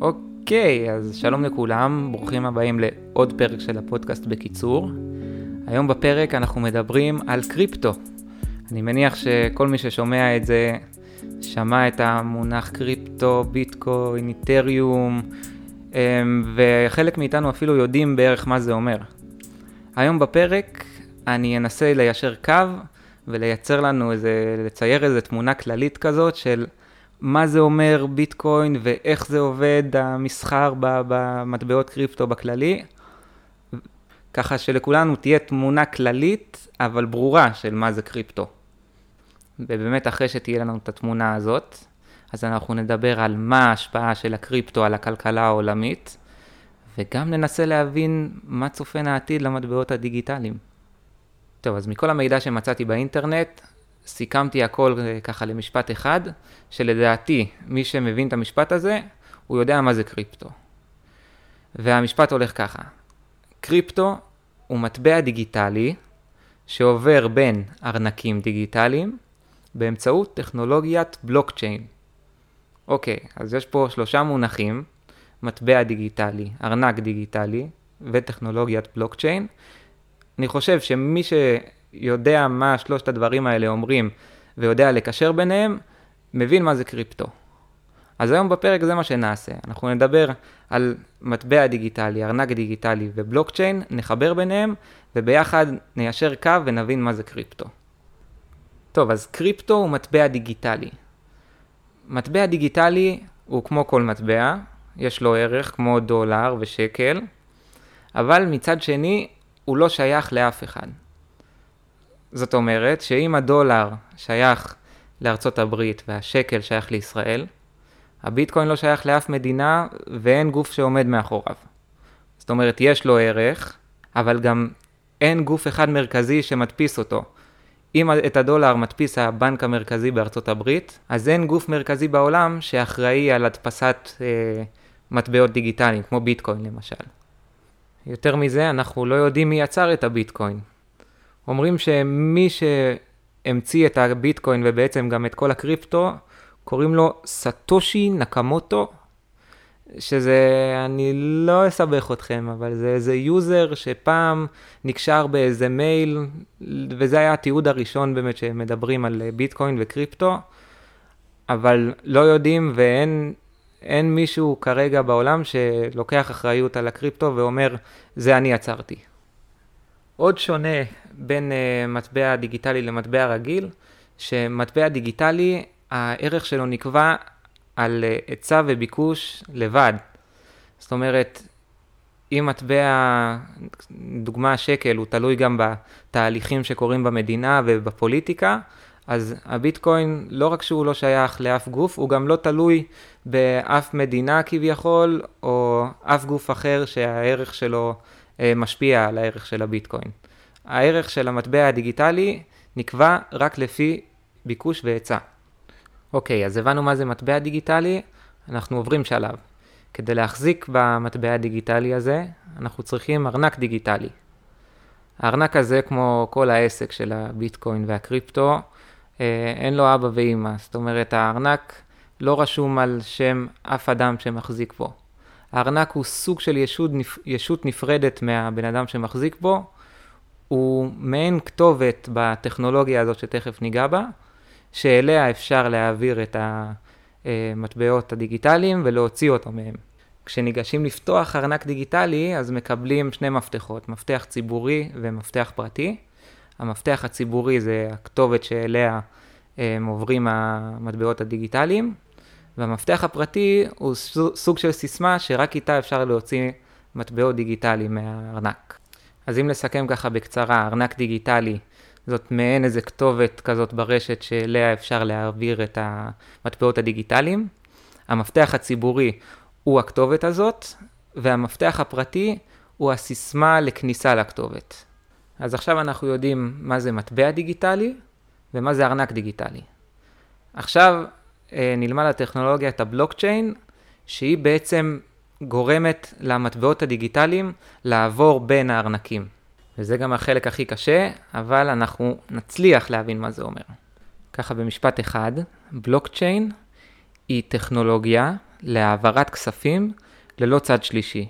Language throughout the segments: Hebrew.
אוקיי, אז שלום לכולם, ברוכים הבאים לעוד פרק של הפודקאסט בקיצור. היום בפרק אנחנו מדברים על קריפטו. אני מניח שכל מי ששומע את זה שמע את המונח קריפטו, ביטקוין, איתריום, אמ, וחלק מאיתנו אפילו יודעים בערך מה זה אומר. היום בפרק אני אנסה ליישר קו ולייצר לנו איזה, לצייר איזה תמונה כללית כזאת של מה זה אומר ביטקוין ואיך זה עובד המסחר במטבעות קריפטו בכללי, ככה שלכולנו תהיה תמונה כללית אבל ברורה של מה זה קריפטו. ובאמת אחרי שתהיה לנו את התמונה הזאת, אז אנחנו נדבר על מה ההשפעה של הקריפטו על הכלכלה העולמית, וגם ננסה להבין מה צופן העתיד למטבעות הדיגיטליים. טוב, אז מכל המידע שמצאתי באינטרנט, סיכמתי הכל אה, ככה למשפט אחד, שלדעתי, מי שמבין את המשפט הזה, הוא יודע מה זה קריפטו. והמשפט הולך ככה, קריפטו הוא מטבע דיגיטלי שעובר בין ארנקים דיגיטליים באמצעות טכנולוגיית בלוקצ'יין. אוקיי, אז יש פה שלושה מונחים, מטבע דיגיטלי, ארנק דיגיטלי וטכנולוגיית בלוקצ'יין. אני חושב שמי שיודע מה שלושת הדברים האלה אומרים ויודע לקשר ביניהם, מבין מה זה קריפטו. אז היום בפרק זה מה שנעשה, אנחנו נדבר על מטבע דיגיטלי, ארנק דיגיטלי ובלוקצ'יין, נחבר ביניהם וביחד ניישר קו ונבין מה זה קריפטו. טוב, אז קריפטו הוא מטבע דיגיטלי. מטבע דיגיטלי הוא כמו כל מטבע, יש לו ערך כמו דולר ושקל, אבל מצד שני הוא לא שייך לאף אחד. זאת אומרת שאם הדולר שייך לארצות הברית והשקל שייך לישראל, הביטקוין לא שייך לאף מדינה ואין גוף שעומד מאחוריו. זאת אומרת, יש לו ערך, אבל גם אין גוף אחד מרכזי שמדפיס אותו. אם את הדולר מדפיס הבנק המרכזי בארצות הברית, אז אין גוף מרכזי בעולם שאחראי על הדפסת אה, מטבעות דיגיטליים, כמו ביטקוין למשל. יותר מזה, אנחנו לא יודעים מי יצר את הביטקוין. אומרים שמי שהמציא את הביטקוין ובעצם גם את כל הקריפטו, קוראים לו סאטושי נקמוטו, שזה, אני לא אסבך אתכם, אבל זה איזה user שפעם נקשר באיזה מייל, וזה היה התיעוד הראשון באמת שמדברים על ביטקוין וקריפטו, אבל לא יודעים ואין אין מישהו כרגע בעולם שלוקח אחריות על הקריפטו ואומר, זה אני עצרתי. עוד שונה בין uh, מטבע דיגיטלי למטבע רגיל, שמטבע דיגיטלי, הערך שלו נקבע על uh, היצע וביקוש לבד. זאת אומרת, אם מטבע, דוגמה שקל, הוא תלוי גם בתהליכים שקורים במדינה ובפוליטיקה, אז הביטקוין, לא רק שהוא לא שייך לאף גוף, הוא גם לא תלוי באף מדינה כביכול, או אף גוף אחר שהערך שלו אה, משפיע על הערך של הביטקוין. הערך של המטבע הדיגיטלי נקבע רק לפי ביקוש והיצע. אוקיי, אז הבנו מה זה מטבע דיגיטלי, אנחנו עוברים שלב. כדי להחזיק במטבע הדיגיטלי הזה, אנחנו צריכים ארנק דיגיטלי. הארנק הזה, כמו כל העסק של הביטקוין והקריפטו, אין לו אבא ואימא. זאת אומרת, הארנק לא רשום על שם אף אדם שמחזיק בו. הארנק הוא סוג של ישות, ישות נפרדת מהבן אדם שמחזיק בו, הוא מעין כתובת בטכנולוגיה הזאת שתכף ניגע בה, שאליה אפשר להעביר את המטבעות הדיגיטליים ולהוציא אותו מהם. כשניגשים לפתוח ארנק דיגיטלי, אז מקבלים שני מפתחות, מפתח ציבורי ומפתח פרטי. המפתח הציבורי זה הכתובת שאליה הם עוברים המטבעות הדיגיטליים, והמפתח הפרטי הוא סוג של סיסמה שרק איתה אפשר להוציא מטבעות דיגיטליים מהארנק. אז אם לסכם ככה בקצרה, ארנק דיגיטלי זאת מעין איזה כתובת כזאת ברשת שאליה אפשר להעביר את המטבעות הדיגיטליים. המפתח הציבורי הוא הכתובת הזאת, והמפתח הפרטי הוא הסיסמה לכניסה לכתובת. אז עכשיו אנחנו יודעים מה זה מטבע דיגיטלי ומה זה ארנק דיגיטלי. עכשיו אה, נלמד הטכנולוגיה את הבלוקצ'יין, שהיא בעצם גורמת למטבעות הדיגיטליים לעבור בין הארנקים. וזה גם החלק הכי קשה, אבל אנחנו נצליח להבין מה זה אומר. ככה במשפט אחד, בלוקצ'יין היא טכנולוגיה להעברת כספים ללא צד שלישי.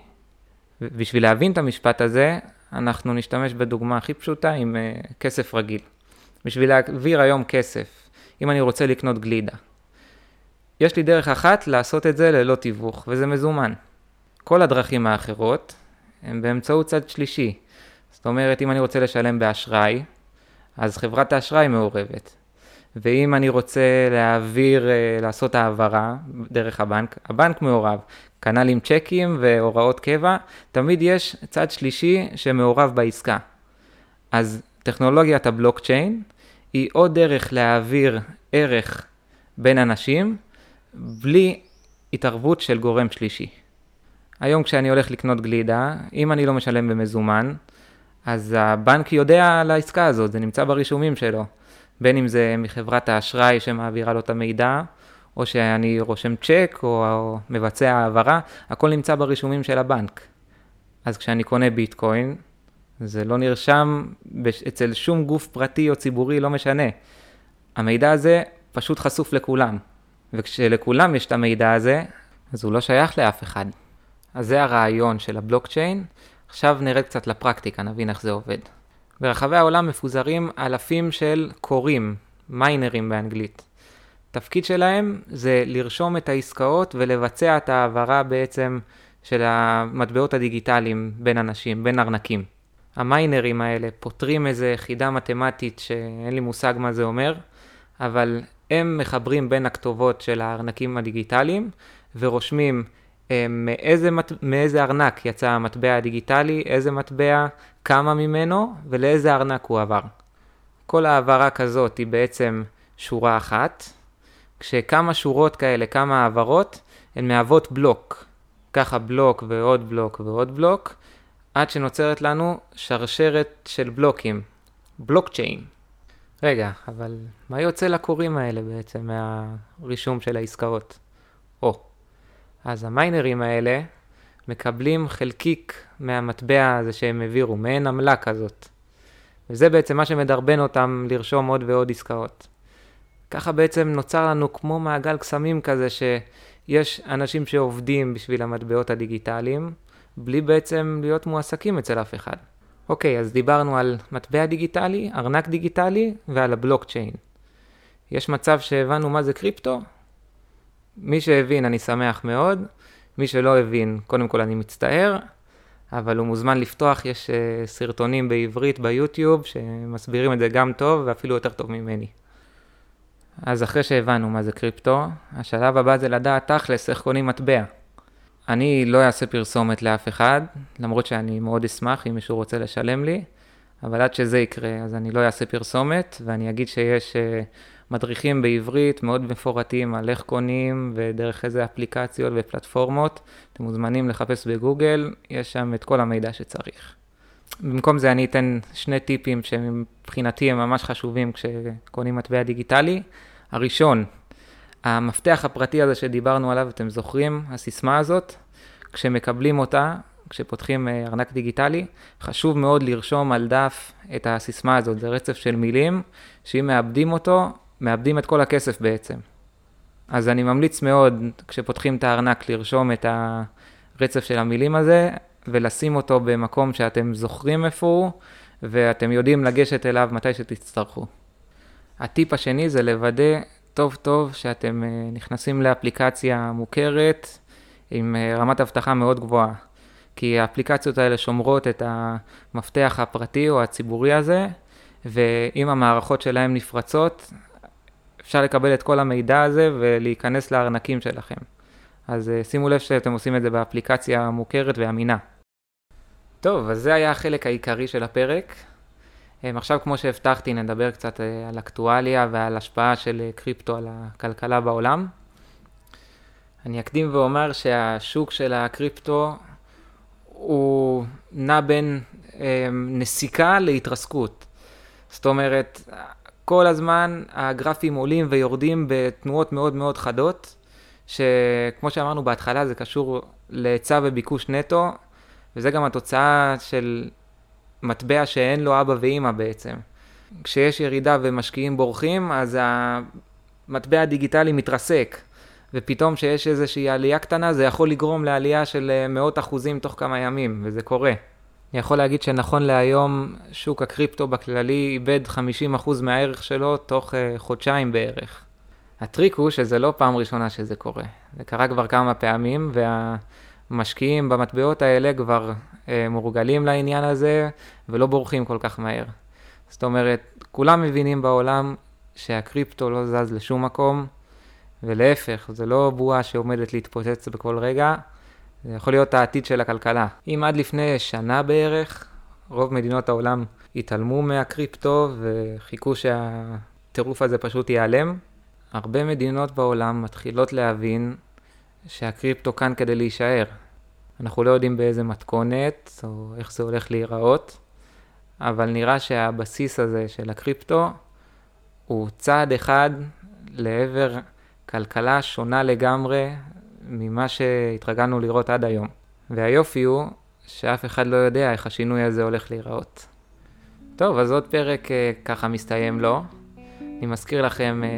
בשביל להבין את המשפט הזה, אנחנו נשתמש בדוגמה הכי פשוטה עם uh, כסף רגיל. בשביל להעביר היום כסף, אם אני רוצה לקנות גלידה, יש לי דרך אחת לעשות את זה ללא תיווך, וזה מזומן. כל הדרכים האחרות הן באמצעות צד שלישי. זאת אומרת, אם אני רוצה לשלם באשראי, אז חברת האשראי מעורבת. ואם אני רוצה להעביר, אה, לעשות העברה דרך הבנק, הבנק מעורב. כנ"ל עם צ'קים והוראות קבע, תמיד יש צד שלישי שמעורב בעסקה. אז טכנולוגיית הבלוקצ'יין היא עוד דרך להעביר ערך בין אנשים בלי התערבות של גורם שלישי. היום כשאני הולך לקנות גלידה, אם אני לא משלם במזומן, אז הבנק יודע על העסקה הזאת, זה נמצא ברישומים שלו. בין אם זה מחברת האשראי שמעבירה לו את המידע, או שאני רושם צ'ק או, מבצע העברה, הכל נמצא ברישומים של הבנק. אז כשאני קונה ביטקוין, זה לא נרשם אצל שום גוף פרטי או ציבורי, לא משנה. המידע הזה פשוט חשוף לכולם. וכשלכולם יש את המידע הזה, אז הוא לא שייך לאף אחד. אז זה הרעיון של הבלוקצ'יין. עכשיו נרד קצת לפרקטיקה, נבין איך זה עובד. ברחבי העולם מפוזרים אלפים של קוראים, מיינרים באנגלית. תפקיד שלהם זה לרשום את העסקאות ולבצע את ההעברה בעצם של המטבעות הדיגיטליים בין אנשים, בין ארנקים. המיינרים האלה פותרים איזה חידה מתמטית שאין לי מושג מה זה אומר, אבל הם מחברים בין הכתובות של הארנקים הדיגיטליים ורושמים אה, מאיזה, מאיזה ארנק יצא המטבע הדיגיטלי, איזה מטבע, כמה ממנו ולאיזה ארנק הוא עבר. כל העברה כזאת היא בעצם שורה אחת, כשכמה שורות כאלה, כמה העברות, הן מהוות בלוק. ככה בלוק ועוד בלוק ועוד בלוק, עד שנוצרת לנו שרשרת של בלוקים, בלוקצ'יין. רגע, אבל מה יוצא לקוראים האלה בעצם מהרישום של העסקאות? אז המיינרים האלה מקבלים חלקיק מהמטבע הזה שהם העבירו, מעין עמלה כזאת. וזה בעצם מה שמדרבן אותם לרשום עוד ועוד עסקאות. ככה בעצם נוצר לנו כמו מעגל קסמים כזה שיש אנשים שעובדים בשביל המטבעות הדיגיטליים, בלי בעצם להיות מועסקים אצל אף אחד. אוקיי, אז דיברנו על מטבע דיגיטלי, ארנק דיגיטלי ועל הבלוקצ'יין. יש מצב שהבנו מה זה קריפטו? מי שהבין, אני שמח מאוד. מי שלא הבין, קודם כל אני מצטער, אבל הוא מוזמן לפתוח, יש uh, סרטונים בעברית ביוטיוב שמסבירים את זה גם טוב ואפילו יותר טוב ממני. אז אחרי שהבנו מה זה קריפטו, השלב הבא זה לדעת תכלס איך קונים מטבע. אני לא אעשה פרסומת לאף אחד, למרות שאני מאוד אשמח אם מישהו רוצה לשלם לי, אבל עד שזה יקרה, אז אני לא אעשה פרסומת, ואני אגיד שיש uh, מדריכים בעברית מאוד מפורטים על איך קונים ודרך איזה אפליקציות ופלטפורמות. אתם מוזמנים לחפש בגוגל, יש שם את כל המידע שצריך. במקום זה אני אתן שני טיפים שמבחינתי הם ממש חשובים כשקונים מטבע דיגיטלי. הראשון, המפתח הפרטי הזה שדיברנו עליו, אתם זוכרים, הסיסמה הזאת, כשמקבלים אותה, כשפותחים אה, ארנק דיגיטלי, חשוב מאוד לרשום על דף את הסיסמה הזאת, זה רצף של מילים, שאם מאבדים אותו, מאבדים את כל הכסף בעצם. אז אני ממליץ מאוד, כשפותחים את הארנק, לרשום את הרצף של המילים הזה, ולשים אותו במקום שאתם זוכרים איפה הוא, ואתם יודעים לגשת אליו מתי שתצטרכו. הטיפ השני זה לוודא טוב טוב שאתם אה, נכנסים לאפליקציה מוכרת עם אה, רמת אבטחה מאוד גבוהה. כי האפליקציות האלה שומרות את המפתח הפרטי או הציבורי הזה, ואם המערכות שלהם נפרצות, אפשר לקבל את כל המידע הזה ולהיכנס לארנקים שלכם. אז uh, שימו לב שאתם עושים את זה באפליקציה מוכרת ואמינה. טוב, אז זה היה החלק העיקרי של הפרק. Um, עכשיו, כמו שהבטחתי, נדבר קצת uh, על אקטואליה ועל השפעה של uh, קריפטו על הכלכלה בעולם. אני אקדים ואומר שהשוק של הקריפטו הוא נע בין um, נסיקה להתרסקות. זאת אומרת, כל הזמן הגרפים עולים ויורדים בתנועות מאוד מאוד חדות, שכמו שאמרנו בהתחלה זה קשור להיצע וביקוש נטו, וזה גם התוצאה של מטבע שאין לו אבא ואימא בעצם. כשיש ירידה ומשקיעים בורחים, אז המטבע הדיגיטלי מתרסק, ופתאום שיש איזושהי עלייה קטנה, זה יכול לגרום לעלייה של מאות אחוזים תוך כמה ימים, וזה קורה. אני יכול להגיד שנכון להיום, שוק הקריפטו בכללי איבד 50% מהערך שלו תוך uh, חודשיים בערך. הטריק הוא שזה לא פעם ראשונה שזה קורה. זה קרה כבר כמה פעמים, והמשקיעים במטבעות האלה כבר uh, מורגלים לעניין הזה, ולא בורחים כל כך מהר. זאת אומרת, כולם מבינים בעולם שהקריפטו לא זז לשום מקום, ולהפך, זה לא בועה שעומדת להתפוצץ בכל רגע, זה יכול להיות העתיד של הכלכלה. אם עד לפני שנה בערך, רוב מדינות העולם התעלמו מהקריפטו וחיכו שהטירוף הזה פשוט ייעלם, הרבה מדינות בעולם מתחילות להבין שהקריפטו כאן כדי להישאר. אנחנו לא יודעים באיזה מתכונת או איך זה הולך להיראות, אבל נראה שהבסיס הזה של הקריפטו הוא צעד אחד לעבר כלכלה שונה לגמרי ממה שהתרגלנו לראות עד היום. והיופי הוא שאף אחד לא יודע איך השינוי הזה הולך להיראות. טוב, אז עוד פרק אה, ככה מסתיים לו. אני מזכיר לכם אה,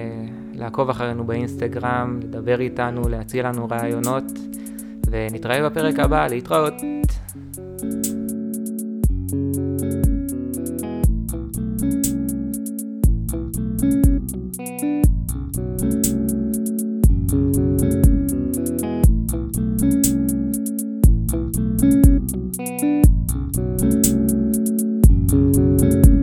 לעקוב אחרינו באינסטגרם, לדבר איתנו, להציע לנו רעיונות, ונתראה בפרק הבא, להתראות.